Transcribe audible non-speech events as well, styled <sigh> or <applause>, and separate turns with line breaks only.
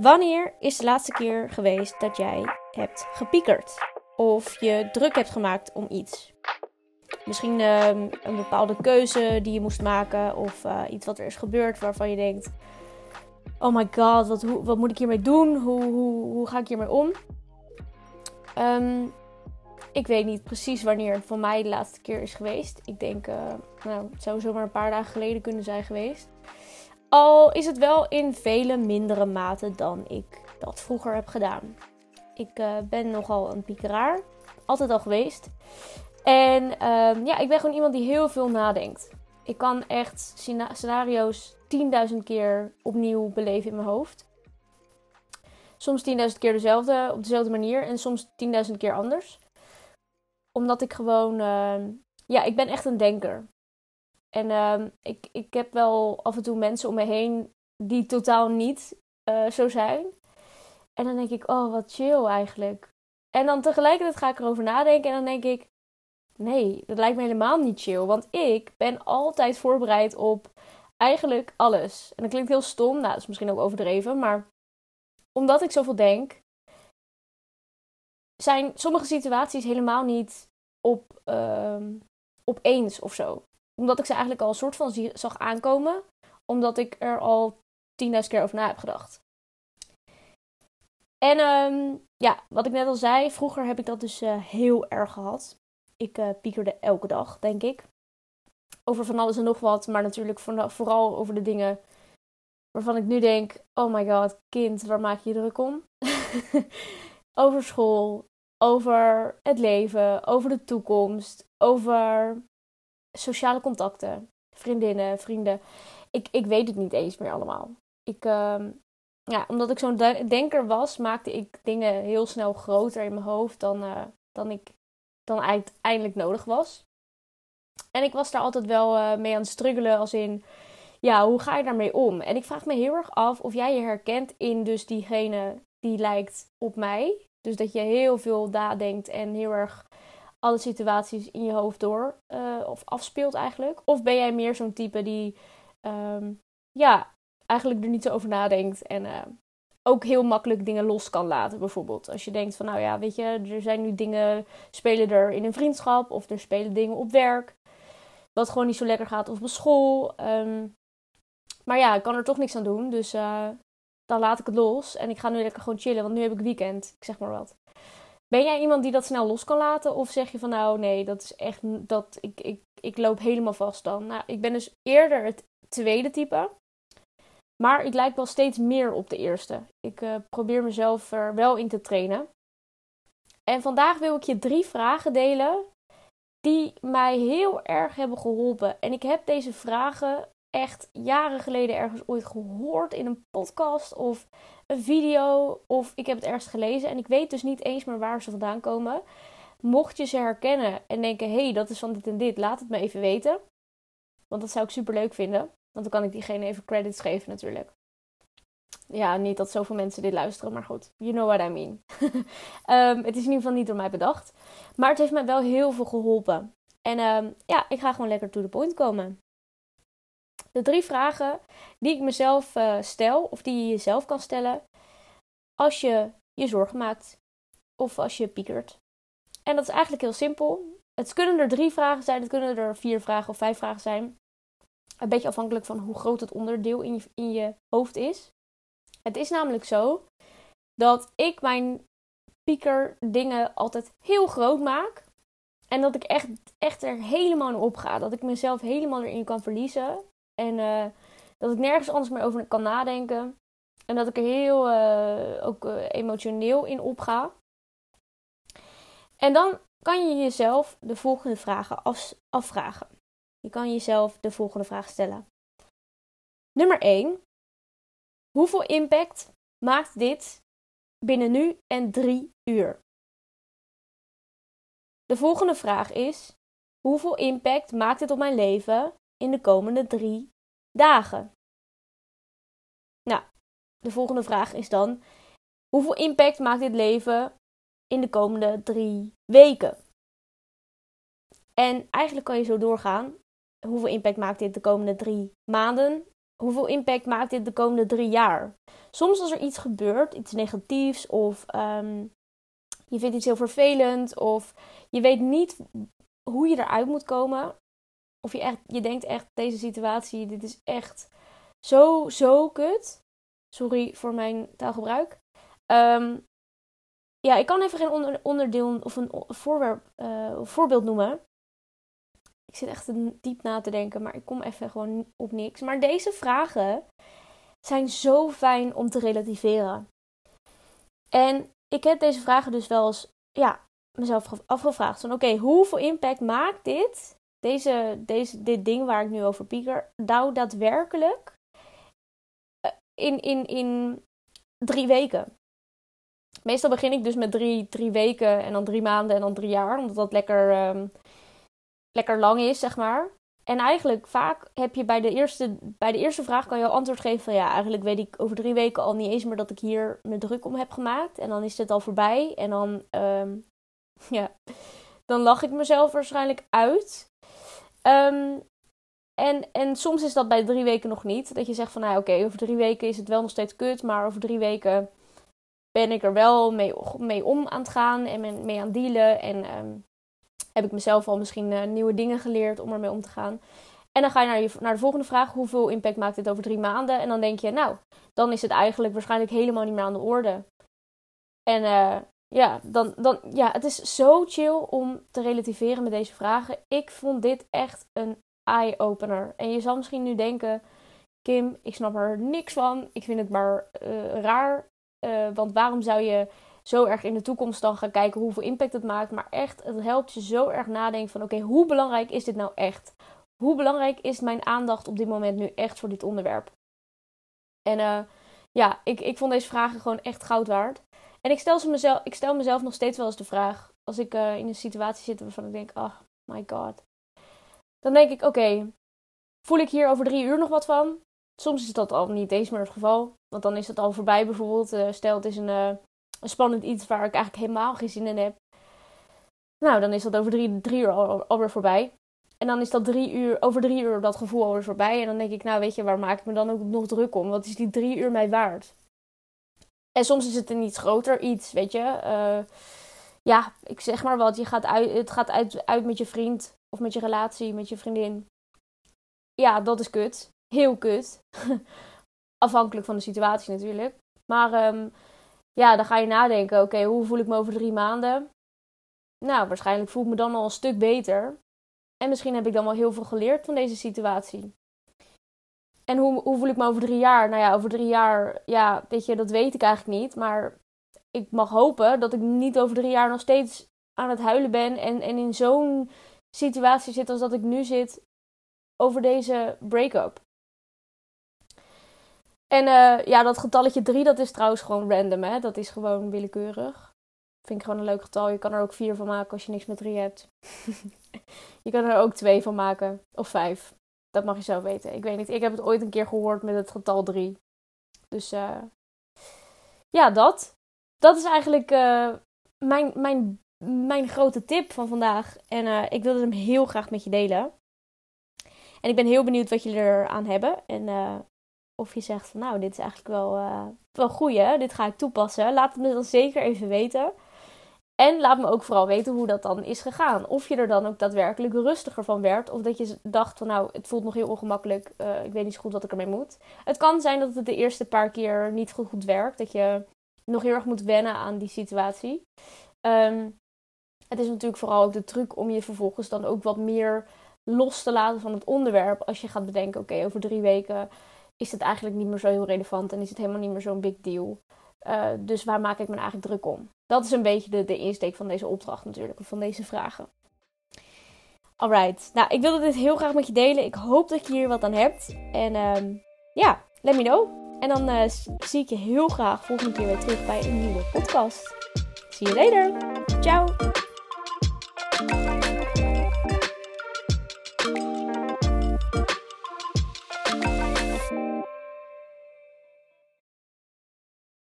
Wanneer is de laatste keer geweest dat jij hebt gepiekerd? Of je druk hebt gemaakt om iets? Misschien ehm, een bepaalde keuze die je moest maken. Of eh, iets wat er is gebeurd waarvan je denkt: Oh my god, wat, wat moet ik hiermee doen? Hoe, hoe, hoe ga ik hiermee om? Ehm, ik weet niet precies wanneer het voor mij de laatste keer is geweest. Ik denk, uh, nou, het zou zomaar een paar dagen geleden kunnen zijn geweest. Al is het wel in vele mindere mate dan ik dat vroeger heb gedaan. Ik uh, ben nogal een piekeraar. Altijd al geweest. En uh, ja, ik ben gewoon iemand die heel veel nadenkt. Ik kan echt scenario's 10.000 keer opnieuw beleven in mijn hoofd. Soms 10.000 keer dezelfde, op dezelfde manier. En soms 10.000 keer anders. Omdat ik gewoon... Uh, ja, ik ben echt een denker. En uh, ik, ik heb wel af en toe mensen om me heen die totaal niet uh, zo zijn. En dan denk ik, oh, wat chill eigenlijk. En dan tegelijkertijd ga ik erover nadenken en dan denk ik, nee, dat lijkt me helemaal niet chill. Want ik ben altijd voorbereid op eigenlijk alles. En dat klinkt heel stom, nou, dat is misschien ook overdreven, maar omdat ik zoveel denk, zijn sommige situaties helemaal niet op, uh, opeens of zo omdat ik ze eigenlijk al een soort van zag aankomen. Omdat ik er al 10.000 keer over na heb gedacht. En um, ja, wat ik net al zei, vroeger heb ik dat dus uh, heel erg gehad. Ik uh, piekerde elke dag, denk ik. Over van alles en nog wat, maar natuurlijk vooral over de dingen waarvan ik nu denk: oh my god, kind, waar maak je je druk om? <laughs> over school, over het leven, over de toekomst, over sociale contacten, vriendinnen, vrienden. Ik, ik weet het niet eens meer allemaal. Ik, uh, ja, omdat ik zo'n denker was, maakte ik dingen heel snel groter in mijn hoofd dan, uh, dan ik dan uiteindelijk nodig was. En ik was daar altijd wel uh, mee aan het struggelen, als in, ja, hoe ga je daarmee om? En ik vraag me heel erg af of jij je herkent in dus diegene die lijkt op mij. Dus dat je heel veel nadenkt en heel erg alle situaties in je hoofd door uh, of afspeelt eigenlijk? Of ben jij meer zo'n type die um, ja, eigenlijk er niet zo over nadenkt en uh, ook heel makkelijk dingen los kan laten bijvoorbeeld. Als je denkt van nou ja, weet je, er zijn nu dingen, spelen er in een vriendschap of er spelen dingen op werk. Wat gewoon niet zo lekker gaat of op school. Um, maar ja, ik kan er toch niks aan doen. Dus uh, dan laat ik het los. En ik ga nu lekker gewoon chillen, want nu heb ik weekend. Ik zeg maar wat. Ben jij iemand die dat snel los kan laten? Of zeg je van nou nee, dat is echt dat ik, ik, ik loop helemaal vast dan? Nou, ik ben dus eerder het tweede type. Maar ik lijk wel steeds meer op de eerste. Ik uh, probeer mezelf er wel in te trainen. En vandaag wil ik je drie vragen delen die mij heel erg hebben geholpen. En ik heb deze vragen echt jaren geleden ergens ooit gehoord in een podcast of een video of ik heb het ergens gelezen en ik weet dus niet eens meer waar ze vandaan komen. Mocht je ze herkennen en denken, hé, hey, dat is van dit en dit, laat het me even weten. Want dat zou ik super leuk vinden. Want dan kan ik diegene even credits geven natuurlijk. Ja, niet dat zoveel mensen dit luisteren, maar goed. You know what I mean. um, <laughs> het is in ieder geval niet door mij bedacht. Maar het heeft mij wel heel veel geholpen. En um, ja, ik ga gewoon lekker to the point komen. De drie vragen die ik mezelf uh, stel, of die je jezelf kan stellen, als je je zorgen maakt of als je piekert. En dat is eigenlijk heel simpel. Het kunnen er drie vragen zijn, het kunnen er vier vragen of vijf vragen zijn. Een beetje afhankelijk van hoe groot het onderdeel in je, in je hoofd is. Het is namelijk zo dat ik mijn pieker dingen altijd heel groot maak. En dat ik echt, echt er helemaal op ga. Dat ik mezelf helemaal erin kan verliezen. En uh, dat ik nergens anders meer over kan nadenken. En dat ik er heel uh, ook uh, emotioneel in opga. En dan kan je jezelf de volgende vragen af, afvragen. Je kan jezelf de volgende vraag stellen. Nummer 1. Hoeveel impact maakt dit binnen nu en drie uur? De volgende vraag is: hoeveel impact maakt dit op mijn leven in de komende drie dagen? Nou, de volgende vraag is dan: hoeveel impact maakt dit leven in de komende drie weken? En eigenlijk kan je zo doorgaan. Hoeveel impact maakt dit de komende drie maanden? hoeveel impact maakt dit de komende drie jaar? Soms als er iets gebeurt, iets negatiefs, of ehm, je vindt iets heel vervelend, of je weet niet hoe je eruit moet komen. Of je, echt, je denkt echt, deze situatie, dit is echt zo, zo kut. Sorry voor mijn taalgebruik. Um, ja, ik kan even geen onderdeel of een voorwerp, uh, voorbeeld noemen. Ik zit echt diep na te denken, maar ik kom even gewoon op niks. Maar deze vragen zijn zo fijn om te relativeren. En ik heb deze vragen dus wel eens ja, mezelf afgevraagd. Oké, hoeveel impact maakt dit, deze, deze, dit ding waar ik nu over pieker, nou daadwerkelijk eh, in, in, in drie weken? Meestal begin ik dus met drie, drie weken en dan drie maanden en dan drie jaar. Omdat dat lekker, ehm, lekker lang is, zeg maar. En eigenlijk vaak heb je bij de, eerste, bij de eerste vraag kan je al antwoord geven van ja, eigenlijk weet ik over drie weken al niet eens meer dat ik hier me druk om heb gemaakt. En dan is het al voorbij. En dan, ehm, <laughs> ja, dan lach ik mezelf waarschijnlijk uit. Ehm, en, en soms is dat bij drie weken nog niet. Dat je zegt van nou oké, over drie weken is het wel nog steeds kut. Maar over drie weken ben ik er wel mee, mee om aan het gaan en mee aan dealen. En ehm, heb ik mezelf al misschien uh, nieuwe dingen geleerd om ermee om te gaan. En dan ga je naar, je naar de volgende vraag: hoeveel impact maakt dit over drie maanden? En dan denk je, nou, dan is het eigenlijk waarschijnlijk helemaal niet meer aan de orde. En uh, ja, dan, dan, ja, het is zo chill om te relativeren met deze vragen. Ik vond dit echt een eye-opener. En je zal misschien nu denken: Kim, ik snap er niks van. Ik vind het maar uh, raar. Uh, want waarom zou je zo erg in de toekomst dan gaan kijken hoeveel impact het maakt? Maar echt, het helpt je zo erg nadenken van oké, hoe belangrijk is dit nou echt? Hoe belangrijk is mijn aandacht op dit moment nu echt voor dit onderwerp? En uh, ja, ik, ik vond deze vragen gewoon echt goud waard. En ik stel, ze mezelf, ik stel mezelf nog steeds wel eens de vraag, als ik uh, in een situatie zit waarvan ik denk, oh my god. Dan denk ik, oké, voel ik hier over drie uur nog wat van? Soms is dat al niet eens meer het geval. Want dan is het al voorbij bijvoorbeeld. Uh, stel het is een, uh, een spannend iets waar ik eigenlijk helemaal geen zin in heb. Nou, dan is dat over drie, drie uur al, alweer voorbij. En dan is dat drie uur, over drie uur dat gevoel alweer voorbij. En dan denk ik, nou weet je, waar maak ik me dan ook nog druk om? Wat is die drie uur mij waard? En soms is het een iets groter iets, weet je. Uh, ja, ik zeg maar wat. Je gaat uit, het gaat uit, uit met je vriend of met je relatie, met je vriendin. Ja, dat is kut heel kut. <laughs> Afhankelijk van de situatie natuurlijk. Maar um, ja, dan ga je nadenken: oké, hoe voel ik me over drie maanden? Nou, waarschijnlijk voel ik me dan al een stuk beter. En misschien heb ik dan wel heel veel geleerd van deze situatie. En hoe, hoe voel ik me over drie jaar? Nou ja, over drie jaar, ja, weet je, dat weet ik eigenlijk niet. Maar ik mag hopen dat ik niet over drie jaar nog steeds aan het huilen ben. En, en in zo'n situatie zit als dat ik nu zit over deze break-up. En uh, ja, dat getalletje 3, dat is trouwens gewoon random, hè. Dat is gewoon willekeurig. Vind ik gewoon een leuk getal. Je kan er ook 4 van maken als je niks met 3 hebt. <laughs> je kan er ook 2 van maken. Of 5. Dat mag je zelf weten. Ik weet niet. Ik heb het ooit een keer gehoord met het getal 3. Dus uh, ja, dat. Dat is eigenlijk uh, mijn, mijn, mijn grote tip van vandaag. En uh, ik wilde hem heel graag met je delen. En ik ben heel benieuwd wat jullie eraan hebben. En of je zegt van nou, dit is eigenlijk wel, wel goed hè, dit ga ik toepassen. Laat het me dan zeker even weten. En laat me ook vooral weten hoe dat dan is gegaan. Of je er dan ook daadwerkelijk rustiger van werd. Of dat je dacht van nou, het voelt nog heel ongemakkelijk. Uh, ik weet niet zo goed wat ik ermee moet. Het kan zijn dat het de eerste paar keer niet goed, goed werkt. Dat je nog heel erg moet wennen aan die situatie. Um, het is natuurlijk vooral ook de truc om je vervolgens dan ook wat meer los te laten van het onderwerp. Als je gaat bedenken, oké, over drie weken is het eigenlijk niet meer zo heel relevant en is het helemaal niet meer zo'n big deal. Uh, dus waar maak ik me eigenlijk druk om? Dat is een beetje de, de insteek van deze opdracht natuurlijk, van deze vragen. Alright, nou ik wilde dit heel graag met je delen. Ik hoop dat je hier wat aan hebt. En uh, ja, let me know. En dan uh, zie ik je heel graag volgende keer weer terug bij een nieuwe podcast. See you later. Ciao.